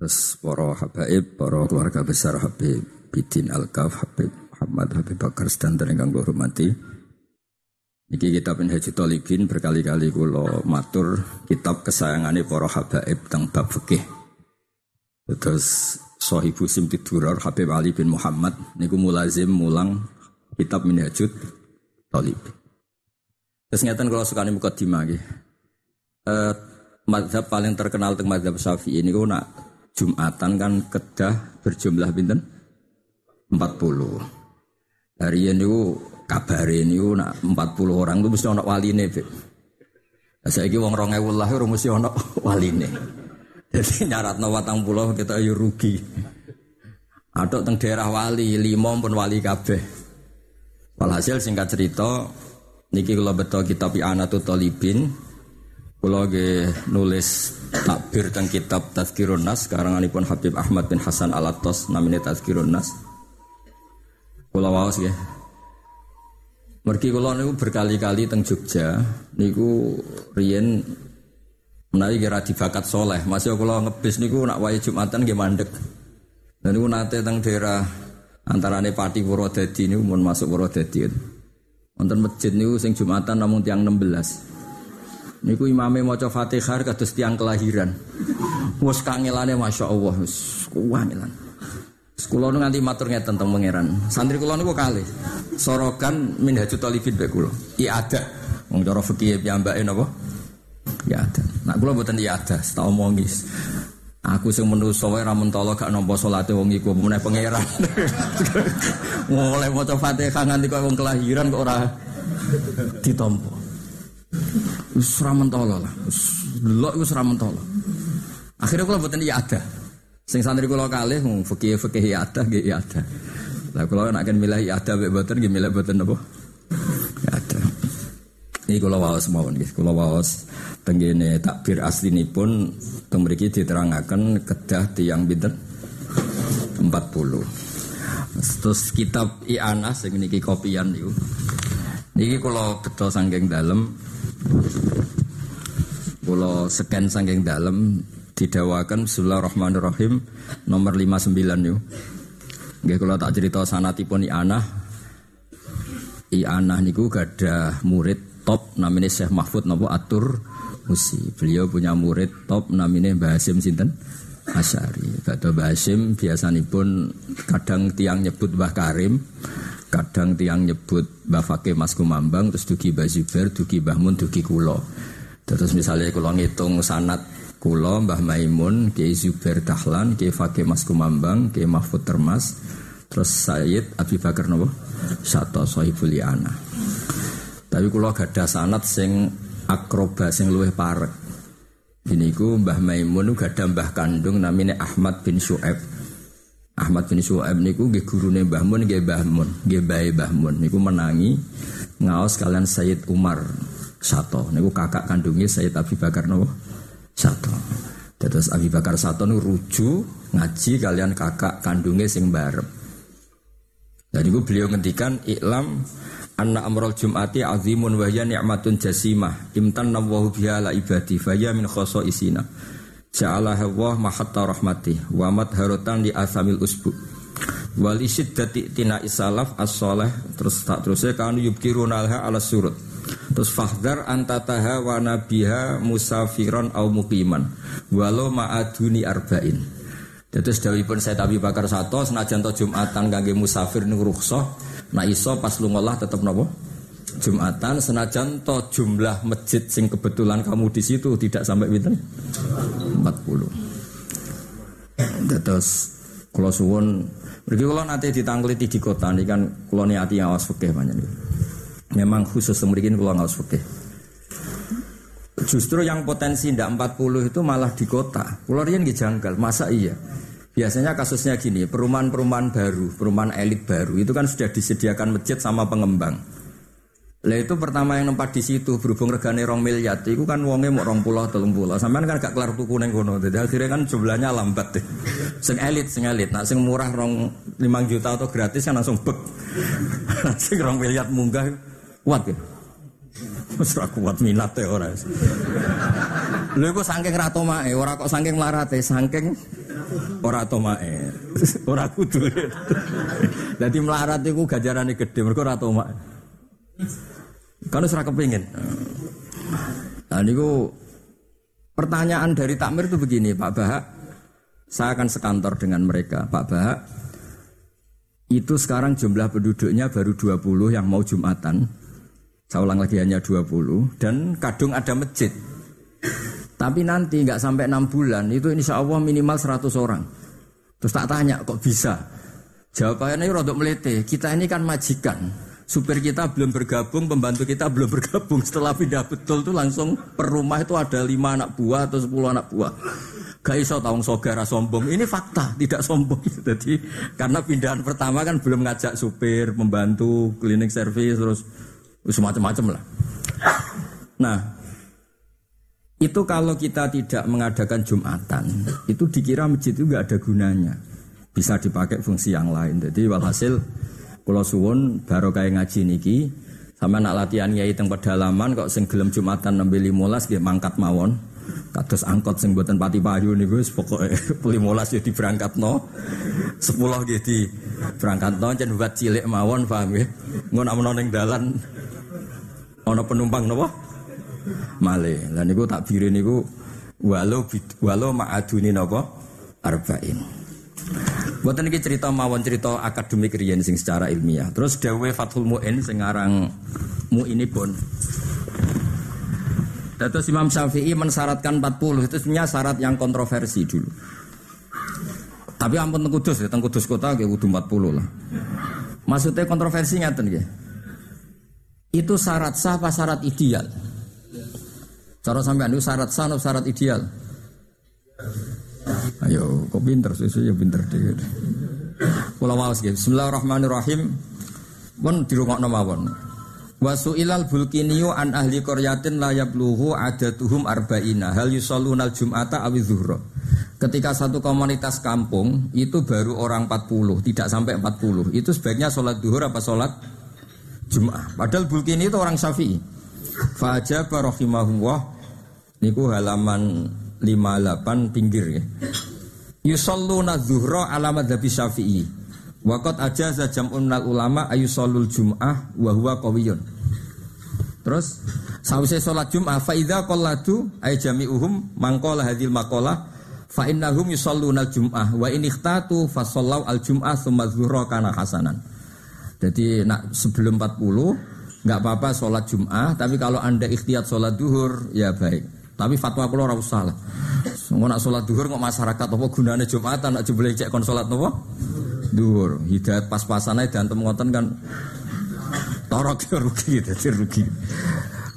Terus para habaib, para keluarga besar Habib Bidin Al-Kaf, Habib Muhammad, Habib Bakar dan ingkang kula hormati. Niki kitab Minhajul Talibin berkali-kali kula matur kitab kesayangane para habaib tentang bab fikih. Terus Sohibu Simtidurar Habib Ali bin Muhammad niku mulazim mulang kitab Minhajul Talibin. Terus ngeten kalau suka nih mukadimah nggih. Eh, madhab paling terkenal tentang madhab Syafi'i ini nak Jumatan kan kedah berjumlah pinten 40. Hari ini kabar ini nak 40 orang itu mesti ono waline, Pak. Nah, saya wong rong ewu lah mesti ono waline. Jadi nyarat watang pulau kita ayo rugi. Ada teng daerah wali, lima pun wali kabeh. Walhasil singkat cerita, niki kalau betul kitab Anatu Talibin, kalau nulis takbir tentang kitab Tazkirun Nas pun Habib Ahmad bin Hasan Al Atos namanya Tazkirun Nas. Kalau wawas ya. Mergi kalau niku berkali-kali teng Jogja niku Rien menawi kira dibakat soleh. Masih kalau ngebis niku nak wae Jumatan nggih mandek. Dan niku nate teng daerah antarane Pati Purwodadi niku mun masuk Purwodadi. Wonten masjid niku sing Jumatan namun tiang 16. Niku imame maca Fatihah kados tiang kelahiran. Wes kangelane Masya Allah, wis kuwangelan. Kula nu nganti matur ngeten teng pangeran. Santri kula niku kalih. Sorokan min hajut talibin bae kula. Iya ada. Wong cara fikih piyambake napa? Ya ada. Nak kula mboten iya ada, tak omongi. Aku sing menungso wae ra mentolo gak nampa salate wong iku meneh pangeran. Mulai maca Fatihah nganti kok wong kelahiran kok ora ditampa. Wis ora mentolo lah. Delok. Akhirnya kula mboten iya ada. Sing santri kula kalih mung fikih-fikih iya ada nggih iya ada. Lah kula nek milih iya ada mek mboten nggih milih mboten napa? Iya ada. Ini kula waos mawon nggih. Kula waos tenggene takbir aslinipun teng mriki diterangaken kedah tiyang pinten? 40. Terus kitab I'anah sing kopian niku. Niki kula betul sanggeng dalem Pulau scan saking dalam didawakan Bismillahirrahmanirrahim nomor 59 yuk. Nggih kalau tak cerita sanatipun Ianah. Ianah niku gada murid top namanya Syekh Mahfud nopo Atur Musi. Beliau punya murid top namanya Mbah Hasim sinten Asyari. Kata Mbah Hasim pun kadang tiang nyebut Mbah Karim, kadang tiang nyebut Mbah Fakih Mas Kumambang, terus dugi Mbah Zubair, dugi Mbah Mun, dugi Kulo. Terus misalnya kalau ngitung sanat kulo Mbah Maimun, Kiai Zubair Dahlan, Kiai Fakih Mas Kumambang, Kiai Mahfud Termas, terus Sayyid Abi Bakar Nopo, Sato Sohibul Yana. Tapi kulo gada sanat sing akroba sing luwih parek. Ini ku Mbah Maimun gada Mbah kandung namanya Ahmad bin Shu'aib. Ahmad bin Shu'aib niku nggih gurune Mbah Mun nggih Mbah Mun, nggih bae Mbah Mun niku menangi ngaos kalian Sayyid Umar Sato. Niku kakak kandungnya Sayyid Abi Bakar nopo Sato. Terus Abi Bakar Sato niku ruju ngaji kalian kakak kandungnya sing barep. Dan itu beliau ngendikan iklam anna amrul jum'ati azimun wa hiya ni'matun jasimah imtan nawahu biha la ibadi faya min khoso isina ja'ala hawa mahatta rahmati wa madharatan li asamil usbu wali siddati tina isalaf as-soleh terus tak terusnya kanu yubkiruna alha ala surut Terus fahdar antataha wa nabiha musafiron au mukiman walau ma'aduni arba'in. Terus pun saya tabi bakar satu senajan to Jumatan kangge musafir ning rukhsah, nah iso pas lungolah tetep nopo? Jumatan senajan to jumlah masjid sing kebetulan kamu di situ tidak sampai pinten? 40. Terus kalau suwun Mereka kalau nanti ditangkliti di kota ini kan kalau niati awas fikih banyak nih. Memang khusus semerikin kalau nggak fikih. Justru yang potensi ndak 40 itu malah di kota. Pulau Rian janggal, masa iya? Biasanya kasusnya gini, perumahan-perumahan baru, perumahan elit baru itu kan sudah disediakan masjid sama pengembang. Lah itu pertama yang nempat di situ berhubung regane rong miliar, itu kan wonge mau rong pulau telung pulau. Sampean kan gak kelar tuku neng kono. Jadi akhirnya kan jumlahnya lambat deh. Sing elit, sing elit. Nah sing murah rong lima juta atau gratis kan langsung bek. sing rong miliar munggah Kuat ya? Wis kuat minat ya ora. Lho iku saking ratomae, ora kok saking larate, saking ora tomae. Ora kudu. Dadi melarat iku ganjarane gede mergo ora tomae. Kan ora kepengin. Nah niku pertanyaan dari takmir itu begini, Pak Bahak. Saya akan sekantor dengan mereka, Pak Bahak. Itu sekarang jumlah penduduknya baru 20 yang mau Jumatan. Saya ulang lagi hanya 20 dan kadung ada masjid. Tapi nanti nggak sampai enam bulan itu insya Allah minimal 100 orang. Terus tak tanya kok bisa? Jawabannya rodok melete. Kita ini kan majikan. Supir kita belum bergabung, pembantu kita belum bergabung. Setelah pindah betul tuh langsung per rumah itu ada lima anak buah atau sepuluh anak buah. Gak iso tawang sogara sombong. Ini fakta, tidak sombong. Jadi karena pindahan pertama kan belum ngajak supir, pembantu, cleaning service, terus semacam-macam lah. Nah, itu kalau kita tidak mengadakan Jumatan, itu dikira masjid itu nggak ada gunanya. Bisa dipakai fungsi yang lain. Jadi walhasil kalau suwun kayak ngaji niki sama nak latihan yai teng pedalaman kok sing gelem Jumatan nembe 15 nggih mangkat mawon. Kados angkot sing buatan pati payu niku wis pokoke 15 ya diberangkatno. 10 nggih di berangkatno jan buat cilik mawon paham nggih. Ngono amun ning dalan ana penumpang napa? male. Lah niku takbire niku walau walau ma'aduni napa arba'in. Buatan ini cerita mawon cerita akademik riyen sing secara ilmiah. Terus dawe Fathul Mu'in sing aran ini pun. Terus Imam Syafi'i mensyaratkan 40 itu sebenarnya syarat yang kontroversi dulu. Tapi ampun teng Kudus ya, teng Kudus kota nggih kudu 40 lah. Maksudnya kontroversi ngaten nggih. Itu syarat sah apa syarat ideal? Cara sampai anu syarat sah syarat ideal. Ayo, kok pinter sih ya pinter deh. Kula waos nggih. Bismillahirrahmanirrahim. Pun dirungokno mawon. Wasu ilal bulkiniyu an ahli koryatin layab luhu adatuhum arba'ina hal yusallunal jum'ata awi zuhro. Ketika satu komunitas kampung itu baru orang 40, tidak sampai 40. Itu sebaiknya sholat duhur apa sholat Jum'ah. Padahal bulkini itu orang syafi'i. Fajaba rahimahullah niku halaman 58 pinggir ya. Yusalluna zuhra ala madzhabi Syafi'i. Waqat ajaza jam'un minal ulama ayusallul jum'ah wa huwa. Terus sawise salat Jum'ah fa idza qallatu ay jami'uhum mangqala hadhil maqalah fa innahum yusalluna jum'ah wa in ikhtatu fa sallau al jum'ah tsumma zuhra kana hasanan. Jadi nak sebelum 40 nggak apa-apa sholat Jum'ah, tapi kalau anda ikhtiyat sholat duhur, ya baik. Tapi fatwa kalau ora usah lah. Mau nak sholat duhur kok masyarakat apa gunanya Jumatan nak jebule cek kon sholat apa? Duhur. Hidayat pas-pasan aja dan ngoten kan torok rugi jadi rugi.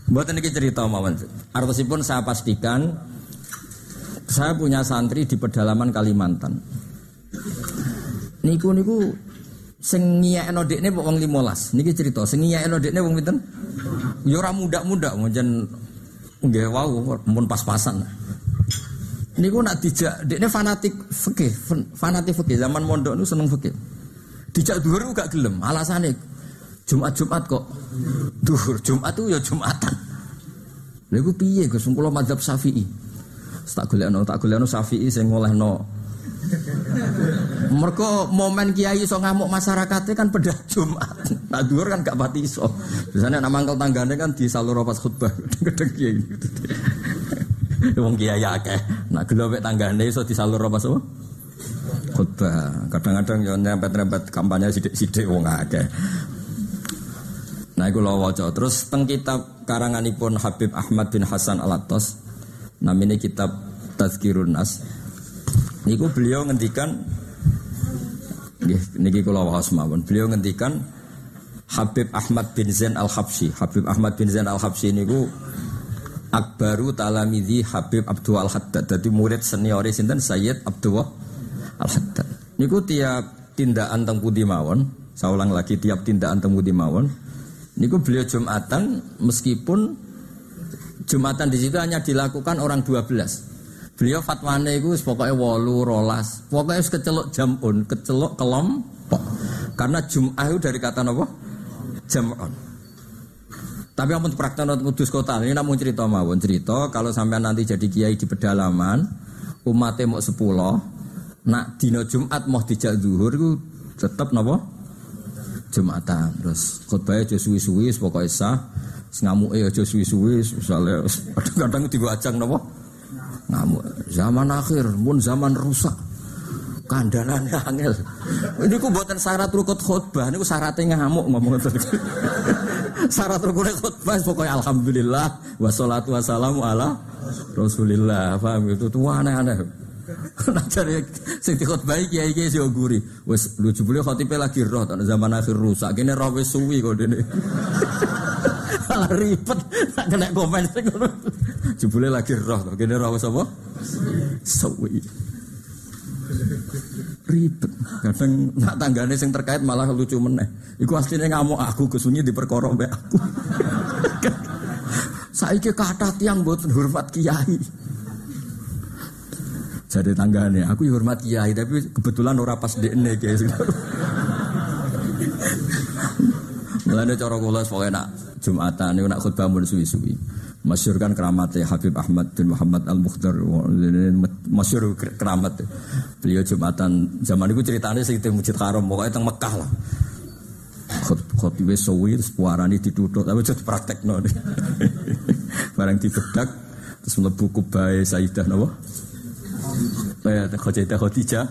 Buat ini cerita mawon. Artosipun saya pastikan saya punya santri di pedalaman Kalimantan. Niku niku sing ngiyakno dekne 15. Niki cerita sing ngiyakno dekne wong pinten? Ya muda-muda njen nggih wau mun pas-pasan. Niku nak dijak dekne fanatik fikih, fanatik fikih zaman mondok nu seneng fikih. Dijak dhuwur gak gelem, alasane Jumat-Jumat kok duhur, Jumat tuh ya Jumatan. Lha iku piye Gus kula mazhab Syafi'i. Tak golekno, tak golekno Syafi'i sing ngolehno mereka momen kiai iso ngamuk masyarakatnya kan pedah Jumat. Nah dhuwur kan gak pati iso. Biasanya nama angkel tanggane kan di salur pas khutbah gedeng kiai. Wong kiai akeh. Nah gelo mek tanggane iso di salur pas apa? Khutbah. Kadang-kadang yo nyempet-nyempet kampanye sithik-sithik wong akeh. Nah iku lho waca. Terus teng kitab karanganipun Habib Ahmad bin Hasan Al-Attas namanya kitab Tazkirun Nas Niku beliau ngendikan niki kula waos mawon. Beliau ngendikan Habib Ahmad bin Zain Al-Habsyi. Habib Ahmad bin Zain Al-Habsyi niku akbaru talamidhi Habib Abdul Al-Haddad. Dadi murid senior sinten Sayyid Abdul Al-Haddad. Niku tiap tindakan teng pundi mawon, saya ulang lagi tiap tindakan teng pundi mawon. Niku beliau Jumatan meskipun Jumatan di situ hanya dilakukan orang 12. Beliau fatwane itu pokoknya walu rolas, pokoknya kecelok jamun, kecelok kelompok. Karena Jum'ah itu dari kata apa? Jam'un. Tapi ampun praktek kudus kota ini namun cerita mawon cerita kalau sampai nanti jadi kiai di pedalaman umatnya mau sepuluh nak dino Jumat mau dijak zuhur itu tetap napa? Jumatan. Terus khutbah aja suwi-suwi pokoknya sah. Ngamuke aja suwi-suwi misalnya kadang-kadang ajang napa? Ngamuk. Zaman akhir, pun zaman rusak. Kandanane angel. Ini ku buatan syarat rukut khutbah, ini ku syaratnya ngamuk ngomong syarat rukun khutbah pokoknya alhamdulillah wassalatu wassalamu ala Rasulillah. Paham itu tuh aneh-aneh. Nah cari sing khutbah iki kiai kiai sing guri. Wes lucu boleh khotibe lagi roh zaman akhir rusak. Kene roh suwi kok dene. Ribet tak kena komen. Jebule lagi roh kene roh wis apa? Suwi ribet. Kadang nak tanggane sing terkait malah lucu meneh. Iku aslinya ngamuk aku kesunyi di perkara mbek aku. Saiki kata tiang buat hormat kiai. Jadi tanggane, aku ya hormat kiai tapi kebetulan ora pas dekne kiai. Mulane cara kula pokoke nak Jumatan niku nak khutbah mun suwi-suwi. Masyur kan keramatnya Habib Ahmad bin Muhammad Al Mukhtar Masyur keramat Beliau Jumatan. Zaman itu ceritanya di Masjid Haram Pokoknya teng Mekah lah. Khotibah sawi terus puarani diduduk Tapi jadi praktek no Barang dibedak Terus melebu kubai Sayyidah Nawa Khotidah Khotijah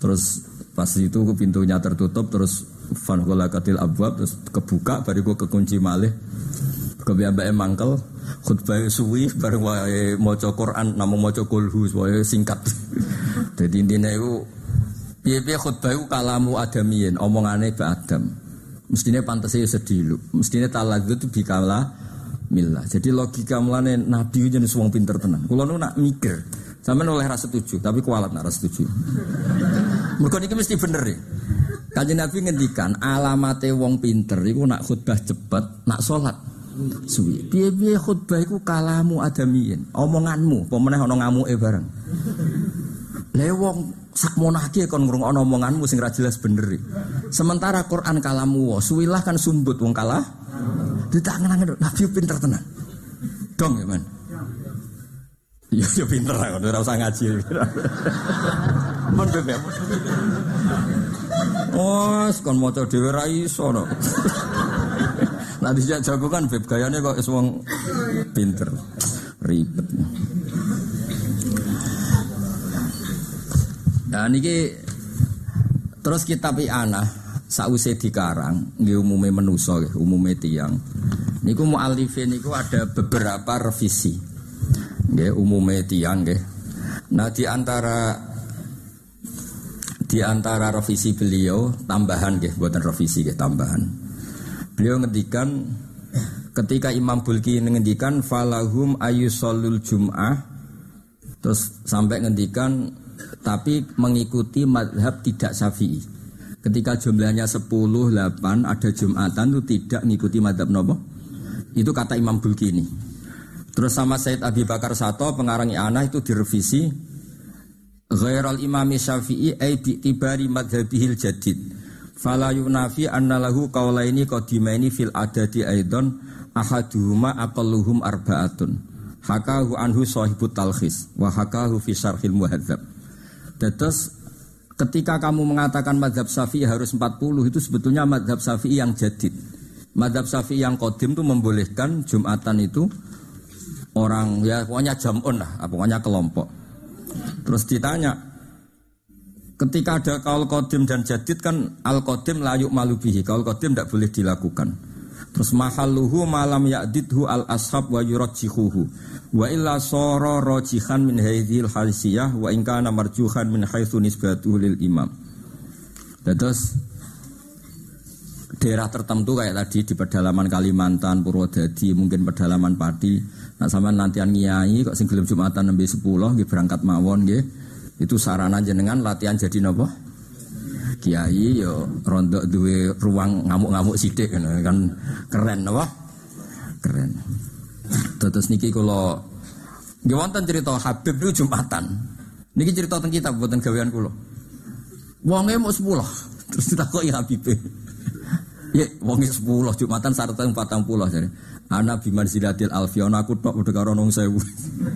Terus pas itu pintunya tertutup Terus Fanhula katil abwab Terus kebuka Baru kekunci malih Kebiambaan mangkel khutbah suwi bareng wae maca Quran namung maca kulhu wae singkat. Dadi intine iku piye-piye khutbah iku kalamu adamiyin, omongane be Adam. Mestine pantese sedih lu. Mestine taladzut bikala milah. Jadi logika mulane nabi jenis wong pinter tenan. Kula nu nak mikir, sampean oleh rasa setuju, tapi kualat nak rasa setuju. Mergo niki mesti bener ya. Kanjeng Nabi ngendikan alamate wong pinter iku nak khutbah cepet, nak salat suwi. Piye-piye khutbah iku kalamu adamiyin, omonganmu, pemenah ana ngamuke bareng. Lah wong sak monake kon ngrungokno omonganmu sing ra jelas bener. Sementara Quran kalamu wa, suwilah kan sumbut wong kalah. Ditangen-angen Nabi pinter tenan. Dong ya, Man. Ya ya pinter lah, ora usah ngaji. Mun bebek. Oh, kon maca dhewe ra iso no. Nanti sejak jago kan beb gayanya kok wong pinter. Ribet. Nah niki terus kita pi anak sause dikarang nggih umume menusa nggih umume tiyang. Niku mualifin niku ada beberapa revisi. Umume tiyang nggih. Nah di antara di antara revisi beliau tambahan nggih buatan revisi tambahan. Beliau ngendikan ketika Imam Bulki ngendikan falahum ayusolul jum'ah terus sampai ngendikan tapi mengikuti madhab tidak syafi'i. Ketika jumlahnya 10, 8 ada Jumatan itu tidak mengikuti madhab nopo. Itu kata Imam Bulki ini. Terus sama Said Abi Bakar Sato pengarang I'anah itu direvisi Ghairal imami syafi'i ay bi'tibari madhabihil jadid Fala yunafi anna lahu qaulaini qadimaini fil adadi aidon ahaduhuma aqalluhum arba'atun. Hakahu anhu sahibut talkhis wa hakahu fi syarhil muhadzab. Terus ketika kamu mengatakan madhab syafi'i harus 40 itu sebetulnya madhab syafi'i yang jadid. Madhab syafi'i yang kodim itu membolehkan Jumatan itu orang ya pokoknya jamun lah, pokoknya kelompok. Terus ditanya, Ketika ada kaul kodim dan jadid kan al kodim layuk malubihi. Kaul kodim tidak boleh dilakukan. Terus mahaluhu malam ya'didhu al ashab wa yurajjihuhu. Wa illa soro rojihan min haidhil halisiyah wa ingkana marjuhan min haithu nisbatuhu lil imam. Terus daerah tertentu kayak tadi di pedalaman Kalimantan, Purwodadi, mungkin pedalaman Padi. Nah sama nantian ngiyai kok sing Jumatan nembe 10 nggih berangkat mawon nggih. Itu sarana jenengan latihan jadi nopo? Kiai yo rondok duwe ruang ngamuk-ngamuk sidik kan keren nopo? Keren. Terus niki kalau nggih wonten cerita Habib itu Jumatan. Niki cerita tentang kita buatan gawean kula. Wonge mau sepuluh, terus ditakoki Habib. Ya, wonge sepuluh Jumatan sarta 40 jadi. Ana biman silatil alfion aku tok udah karo nong sewu.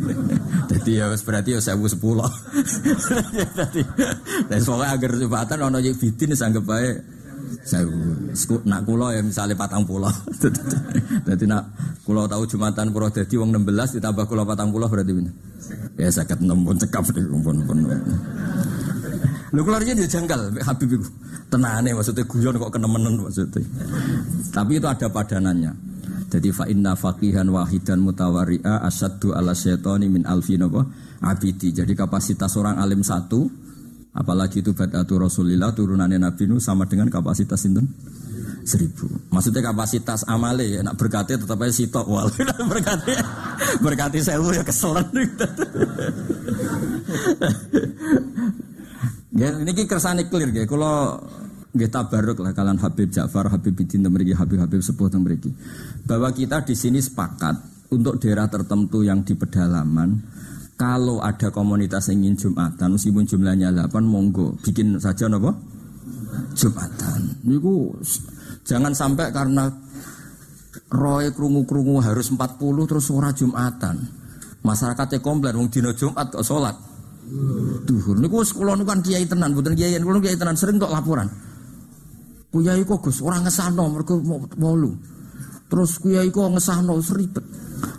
Jadi ya berarti ya sewu sepuluh. Jadi dan soalnya agar jembatan ono jadi fitin sanggep baik. Sewu. Nak kulo ya misalnya patang pulau. Jadi nak kulo tahu jumatan pura jadi uang 16 ditambah kulo patang pulau berarti ini. Ya sakit nembun cekap deh pun pun. Lu keluarnya dia janggal, Habib itu. Tenane maksudnya guyon kok kenemenen maksudnya. Tapi itu ada padanannya. Jadi fa inna faqihan wahidan mutawari'a asaddu ala syaitani min alfi napa abidi. Jadi kapasitas orang alim satu apalagi itu badatu Rasulillah turunannya Nabi Nuh sama dengan kapasitas sinten seribu. Maksudnya kapasitas amale nak berkati tetap aja sitok wal. berkati berkati sewu ya keselan. Ya, ini kersane clear ya. Kalau Nggih tabaruk lah kalian Habib Ja'far, Habib Bidin mriki, Habib-habib sepuh mriki. Bahwa kita di sini sepakat untuk daerah tertentu yang di pedalaman kalau ada komunitas yang ingin Jumatan meskipun jumlahnya 8 monggo bikin saja nopo Jumatan. Niku jangan sampai karena roy krungu-krungu harus 40 terus ora Jumatan. Masyarakatnya komplain wong dina Jumat kok salat. Duhur niku sekolah niku kan kiai tenan, mboten kiai, kula kiai tenan sering kok laporan. Kuyai kok Gus orang ngesano mereka mau lu. Terus kuyai kok ngesano seribet.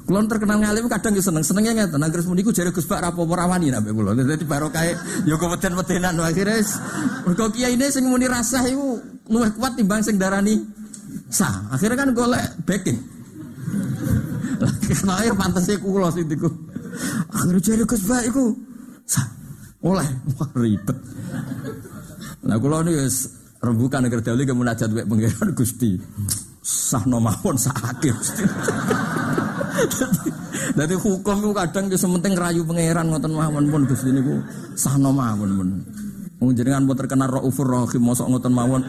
Kulon terkenal ngalim kadang seneng senengnya ngeten. Nang Gus muniku jare Gus Pak rapo rawani nabe kulon. Dadi barokah yo keweden-wedenan akhirnya mergo kiai ini sing muni rasah iku luwih kuat timbang sing darani sah. Akhirnya kan golek backing. Lagi air pantasnya kulo sih tiku. Akhirnya jare Gus Pak iku sah. Oleh ribet. Nah kulo nih Rembukan agar dahulu ke munajat wek pangeran Gusti. Sah nomawon sakit. Jadi hukum itu kadang itu sementing rayu pangeran ngoten mawon pun Gusti niku sah nomawon pun. Wong jenengan pun terkenal Raufur Rahim mosok ngoten mawon.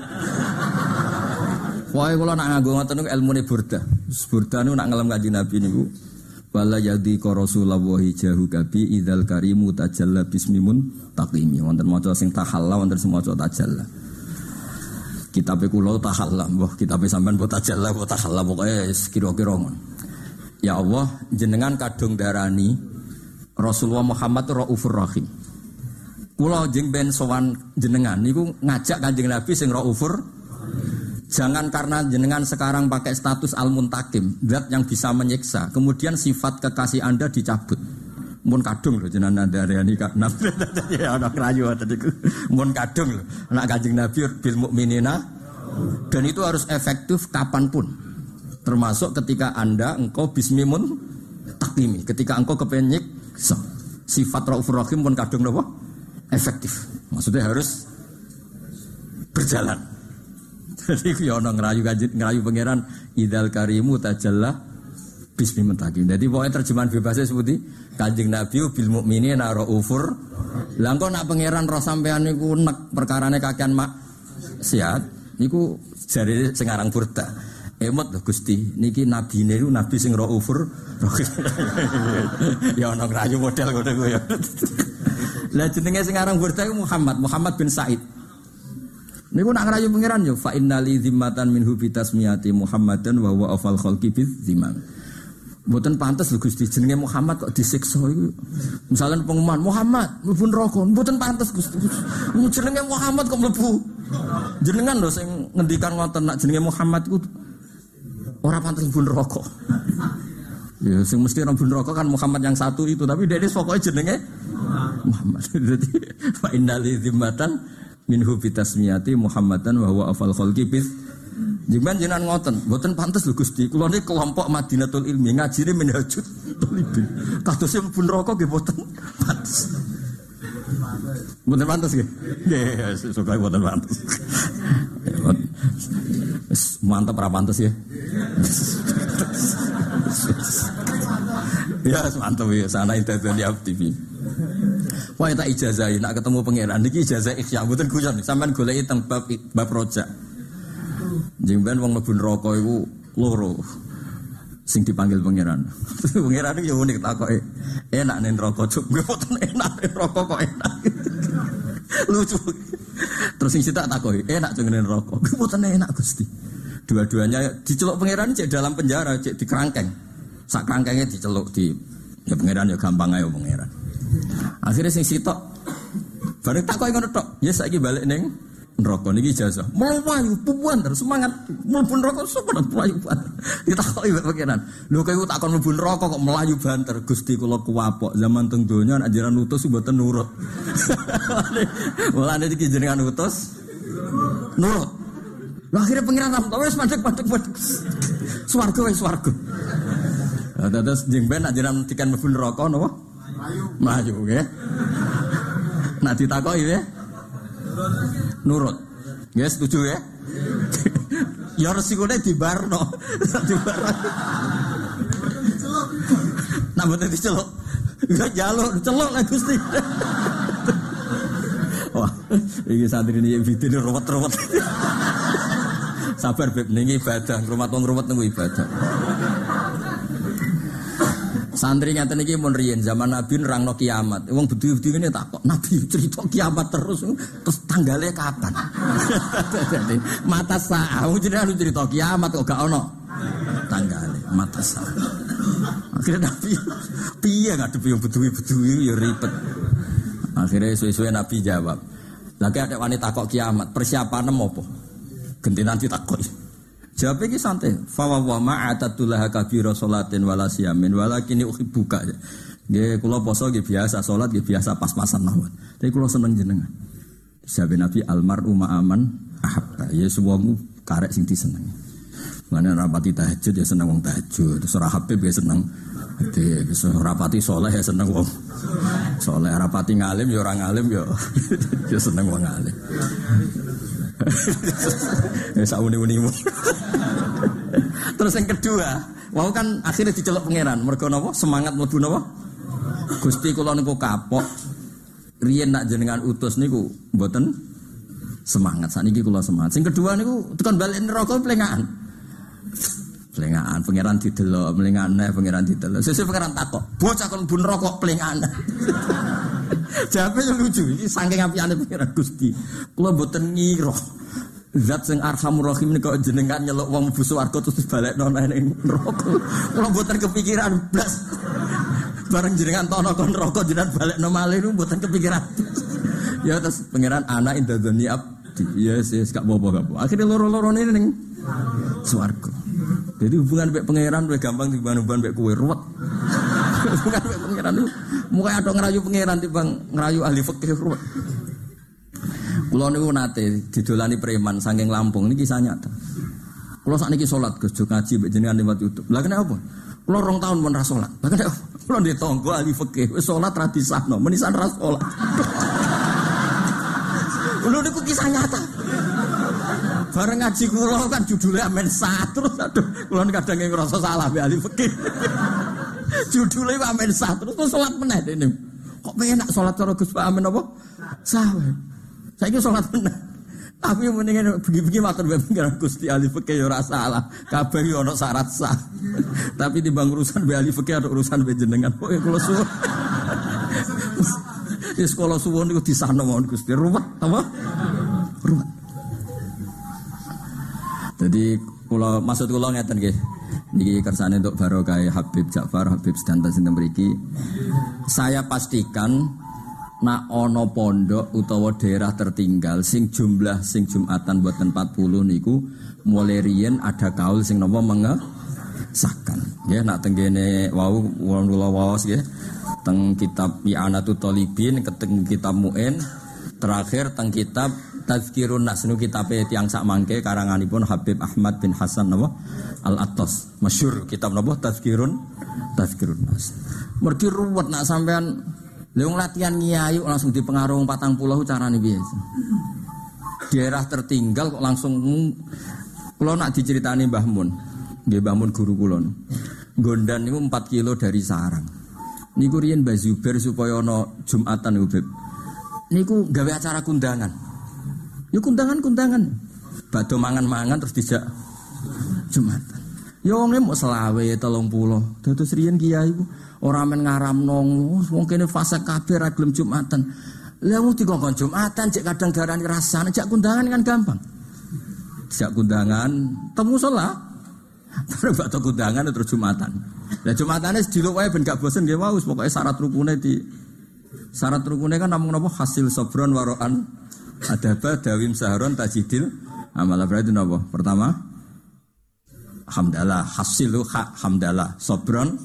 Wae kula nak nganggo ngoten niku ilmune burda. Burda niku nak ngelem kanjeng Nabi niku wala yadi ka Rasulullah jahu kabi idzal karimu tajalla bismimun taqimi. Wonten maca sing tahalla wonten maca tajalla. Kitab kula tahallah, mbah kitab sampean mbok tajallah mbok tahallah pokoke kira-kira Ya Allah, jenengan kadung darani Rasulullah Muhammad Raufur Rahim. Kula jeng ben sowan jenengan niku ngajak Kanjeng Nabi sing Raufur Jangan karena jenengan sekarang pakai status al-muntakim, zat yang bisa menyiksa, kemudian sifat kekasih Anda dicabut. Mun kadung loh jenengan darani kak. Nabi ya anak rayu tadi mun kadung loh anak kajing nabi bil mukminina. Dan itu harus efektif kapan pun. Termasuk ketika anda engkau bismimun takimi ketika engkau kepenyik so, sifat raufur rahim pun kadung loh efektif. Maksudnya harus berjalan. Jadi ya ono ngerayu kajit ngerayu pangeran idal karimu tajalla bismi mentakim. Jadi pokoknya terjemahan bebasnya seperti kanjeng Nabi bil mukminin ufur. Lah kok nak pangeran roh sampean niku nek perkarane kakean mak siat niku jari sengarang burda. Emot lho Gusti, niki nabi niku nabi sing ufur. ya ono rayu model ngono ku ya. Lah jenenge sing aran burda Muhammad, Muhammad bin Said. Niku nak ngerayu pangeran yo fa innali zimmatan minhu bitasmiyati Muhammadan wa huwa afal khalqi bizimman. Mboten pantas lho Gusti jenenge Muhammad kok disiksa iku. Misalnya pengumuman Muhammad mlebu neraka, mboten pantas Gusti. Jenenge Muhammad kok mlebu. Jenengan lho sing ngendikan ngoten nak jenenge Muhammad iku ora pantas mlebu neraka. Ya sing mesti mlebu neraka kan Muhammad yang satu itu, tapi dia pokoknya jenenge Muhammad. Jadi fa innal minhu Muhammadan wa huwa afal khalqi Jiman jinan ngoten, mboten pantes lho Gusti. Kula niki kelompok Madinatul Ilmi ngajine minhajut talibin. Kados sing pun rokok nggih mboten pantes. Mboten pantes nggih. Nggih, suka mboten pantes. Mantap ra pantes ya. Ya, mantap ya. Sana itu di TV. Wah, tak ijazahi nak ketemu pangeran niki ijazah ikhya mboten guyon. Sampeyan goleki teng bab bab rojak. Jemben wong mlebu neraka iku loro. Sing dipanggil pangeran. pangeran itu ya unik takoke. Enak ning neraka cuk. Mboten enak ning neraka kok enak. Lucu. Terus sing sitak takoki, enak cuk ning neraka. Mboten enak Gusti. Dua-duanya diceluk pangeran cek dalam penjara, cek di kerangkeng. Sak kerangkengnya diceluk di ya pangeran ya gampang aja pangeran. Akhirnya sing sitok bareng tak kau ngono tok. Ya saiki balik neng neraka niki jasa. Melayu pupuan terus semangat mlebu neraka semangat melayu banter. Ditakoki mbek pangeran. Lho kowe tak kon mlebu neraka kok melayu banter. Gusti kula kuwapok zaman teng donya ajaran utus mboten nurut. Mulane iki jenengan utus nurut. Lah akhirnya pengiran ram tau wis mandek mandek mandek. Swarga wis swarga. Lah terus jeng ben nak jenengan tikan mlebu neraka napa? Melayu. Melayu nggih. Nak ditakoki ya. Nurut. Ya setuju ya? ya resikone di barno. di barno. Nah betul diceluk. Enggak jaluk, celuk lah Gusti. Wah, ini santri ini bikin ruwet-ruwet. Sabar beb ning ibadah, rumah wong ruwet nunggu ibadah. Santri ngaten iki mun riyen zaman Nabi nerangno kiamat. Wong budi-budi ngene tak kok Nabi cerita kiamat terus terus tanggalnya kapan? mata sah. Wong jenenge cerita kiamat kok gak ono tanggalnya mata sah. Akhirnya Nabi piye ngadepi wong beduwi-beduwi ya ribet. Akhirnya suwe-suwe Nabi jawab. Lagi ada wanita kok kiamat, persiapan apa? Ganti nanti takoi. Jawab ini santai. Fawa wa ma'atatullah kabira sholatin wala siyamin wala kini buka. Nggih kula poso nggih biasa salat nggih biasa pas-pasan mawon. Tapi kula seneng jenengan. Jawab Nabi almar umma aman ahabba. Ya semuamu karek sing disenengi. Mana rapati tahajud ya seneng wong tahajud. Ora Habib ya seneng. Jadi rapati soleh ya seneng wong. Soleh rapati ngalim ya orang ngalim ya ya seneng wong ngalim. Ya sauni-unimu. Terus yang kedua, wow kan akhirnya diceluk pangeran. Mergo napa? Semangat mlebu napa? Gusti kula niku kapok. Riyen nak jenengan utus niku mboten semangat. Saniki kula semangat. Sing kedua niku tekan balik neraka plengaan. Plengaan pangeran didelok, plengaan neh pangeran didelok. Sesuk pangeran takok, bocah kon bun rokok plengaan. Jawabnya lucu, ini saking apiane pangeran Gusti. Kula mboten ngira Zat sing arhamur rahim kok jenengan nyeluk wong mlebu swarga terus balekno ning neraka. Kula mboten kepikiran blas. Bareng jenengan tono kon neraka jenengan balekno malih niku mboten kepikiran. ya terus pangeran anak indadzoni abdi. Ya yes, gak apa-apa gak apa. Akhirnya loro-loro ini ning swarga. Jadi hubungan mbek pangeran lebih gampang dibanding hubungan mbek kowe ruwet. hubungan mbek pangeran itu muka ada ngerayu pangeran timbang ngerayu ahli fikih ruwet. Kulo niku nate didolani preman saking Lampung ini kisah nyata. Kulo sakniki salat Gus ngaji mbek jenengan lewat YouTube. Lah kenapa? Kulo rong tahun pun ra salat. Lah kenapa? Kulo di tonggo ahli fikih wis salat ra menisan ra salat. Kulo niku kisah nyata. Bareng ngaji kulo kan judulnya amen satu terus aduh kulo kadang ngerasa salah mbek ahli fikih. judulnya amen satu terus salat meneh dene. Kok pengen nak salat cara Gus Pak Amin apa? Saya itu sholat benar. Tapi mendingan begini-begini matur pengiran Gusti Ali Fikih ya rasa salah. Kabeh yo ono syarat sah. Tapi di bang urusan be Ali Fikih ada urusan be jenengan. Pokoke kula suwun. Di sekolah suwun di sana mohon Gusti. Ruwet apa? Jadi kula maksud kula ngeten nggih. Niki kersane untuk barokah Habib Ja'far, Habib Sedanten sinten mriki. Saya pastikan nak ono pondok utawa daerah tertinggal sing jumlah sing Jumatan buatan 40 niku mulai riyen ada kaul sing nopo mengesahkan ya nak tenggene wau wong kula waos ya teng kitab I'anatu Talibin keteng kitab Mu'in terakhir teng kitab Tazkirun Nas nu kitab tiang sak mangke karanganipun Habib Ahmad bin Hasan napa Al Attas masyhur kitab napa Tazkirun Tazkirun Nas mergi ruwet nak sampean Leung latihan ngiayu langsung dipengaruh patang pulau cara nih biasa. Daerah tertinggal kok langsung kalau nak diceritani Mbah Mun, dia Mbah guru kulon. Gondan itu 4 kilo dari sarang. Niku riyen Mbah Zubair supaya ono Jumatan niku. Niku gawe acara kundangan. Ya kundangan-kundangan. Bado mangan-mangan terus dijak Jumatan. Ya wong mau selawe 30. Dados riyen kiai Orang men nong, mungkin fase kabeh ra gelem Jumatan. Lah mesti dikongkon Jumatan cek kadang darani rasane cek kundangan kan gampang. sejak kundangan temu sholat. Terus bakal kundangan terus jumatan. Nah jumatannya sediluk wae ben gak bosen nggih wau pokoknya syarat rukunnya di syarat rukunnya kan namung napa? Hasil sobron waroan. Adaba dawim saharon tajidil amal berarti napa? Pertama hamdalah. Hasil ha, hamdalah. Sobron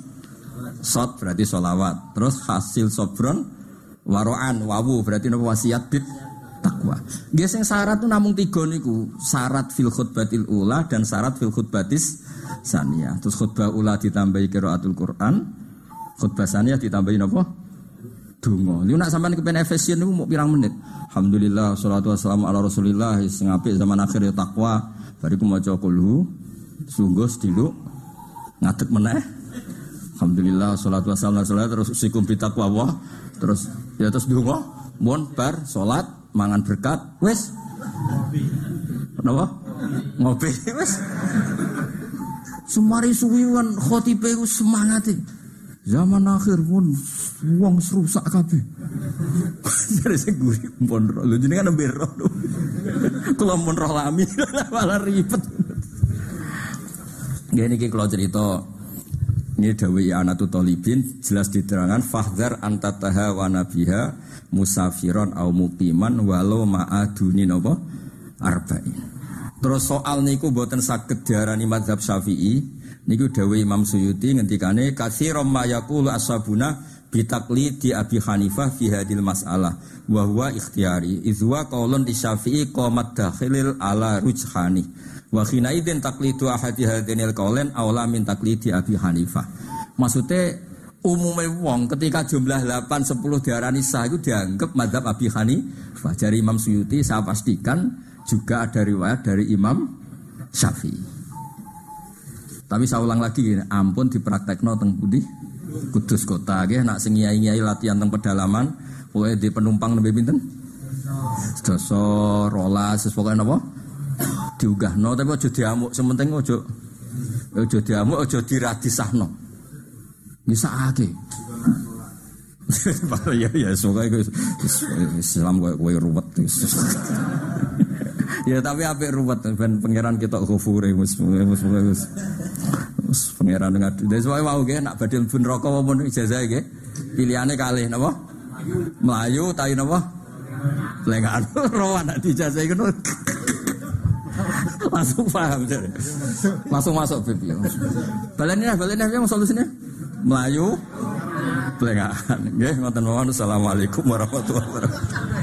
sot berarti solawat terus hasil sobron waroan wawu. Berarti napa? Wasiat bid takwa. Sing syarat tuh namung tiga niku, syarat fil khutbatil ula dan syarat fil khutbatis saniyah. Terus khutbah ula ditambahi qiraatul Quran, khutbah saniyah ditambahi napa? Donga. Lu nak sampean kepen efisien niku mau pirang menit? Alhamdulillah salatu wassalamu ala Rasulillah sing apik zaman akhir ya takwa. Bariku maca kulhu sungguh sediluk ngadeg meneh. Alhamdulillah salatu wassalamu ala terus sikum bitakwa terus ya terus donga mon bar salat mangan berkat, wes. Kenapa? Ngopi, wes. Semari suwiwan khotibe ku semangat Zaman akhir pun wong serusak kabeh. Jadi saya gurih pun roh. Lu jenengan nembe roh. Kalau pun roh lami malah ribet. Gini kalau cerita ini Dawi Anatu Tolibin jelas diterangkan fahdar antataha wa nabiha musafiron au mukiman walau ma'aduni nopo arba'in. Terus soal niku boten saged diarani mazhab Syafi'i niku Dawi Imam Suyuti ngendikane katsiran ma yaqulu bitakli di Abi Hanifah fi hadil mas'alah wa huwa ikhtiyari izwa qaulun di Syafi'i qamat dakhilil ala rujhani wa khina idzin taqlidu ahadi hadinil qaulen aula min taklidi Abi Hanifah maksudnya umumnya wong ketika jumlah 8 10 diarani sah itu dianggap madhab Abi Hanifah. Dari Imam Suyuti saya pastikan juga ada riwayat dari Imam Syafi'i. Tapi saya ulang lagi ampun dipraktekno teng budi Kudus kota nggih nak sing latihan teng pedalaman pokoknya di penumpang lebih pinten? Sedoso, rolas, pokoknya napa? Diugahno tapi aja diamuk, sementing aja aja diamuk, aja diradisahno. Bisa ake. ya ya itu Islam gue ruwet ya tapi apa ruwet. Ben pangeran kita kufur mus mus mus mus pangeran dengan dari soalnya mau gue nak badil pun rokok maupun ijazah gue pilihannya kali napa? Melayu tahu napa? Lengan. Rawan nak dijazah itu langsung paham langsung masuk pipi balannya balannya yang solusinya Melayu Pelengahan. Nggih, ngoten mawon. Assalamualaikum warahmatullahi wabarakatuh.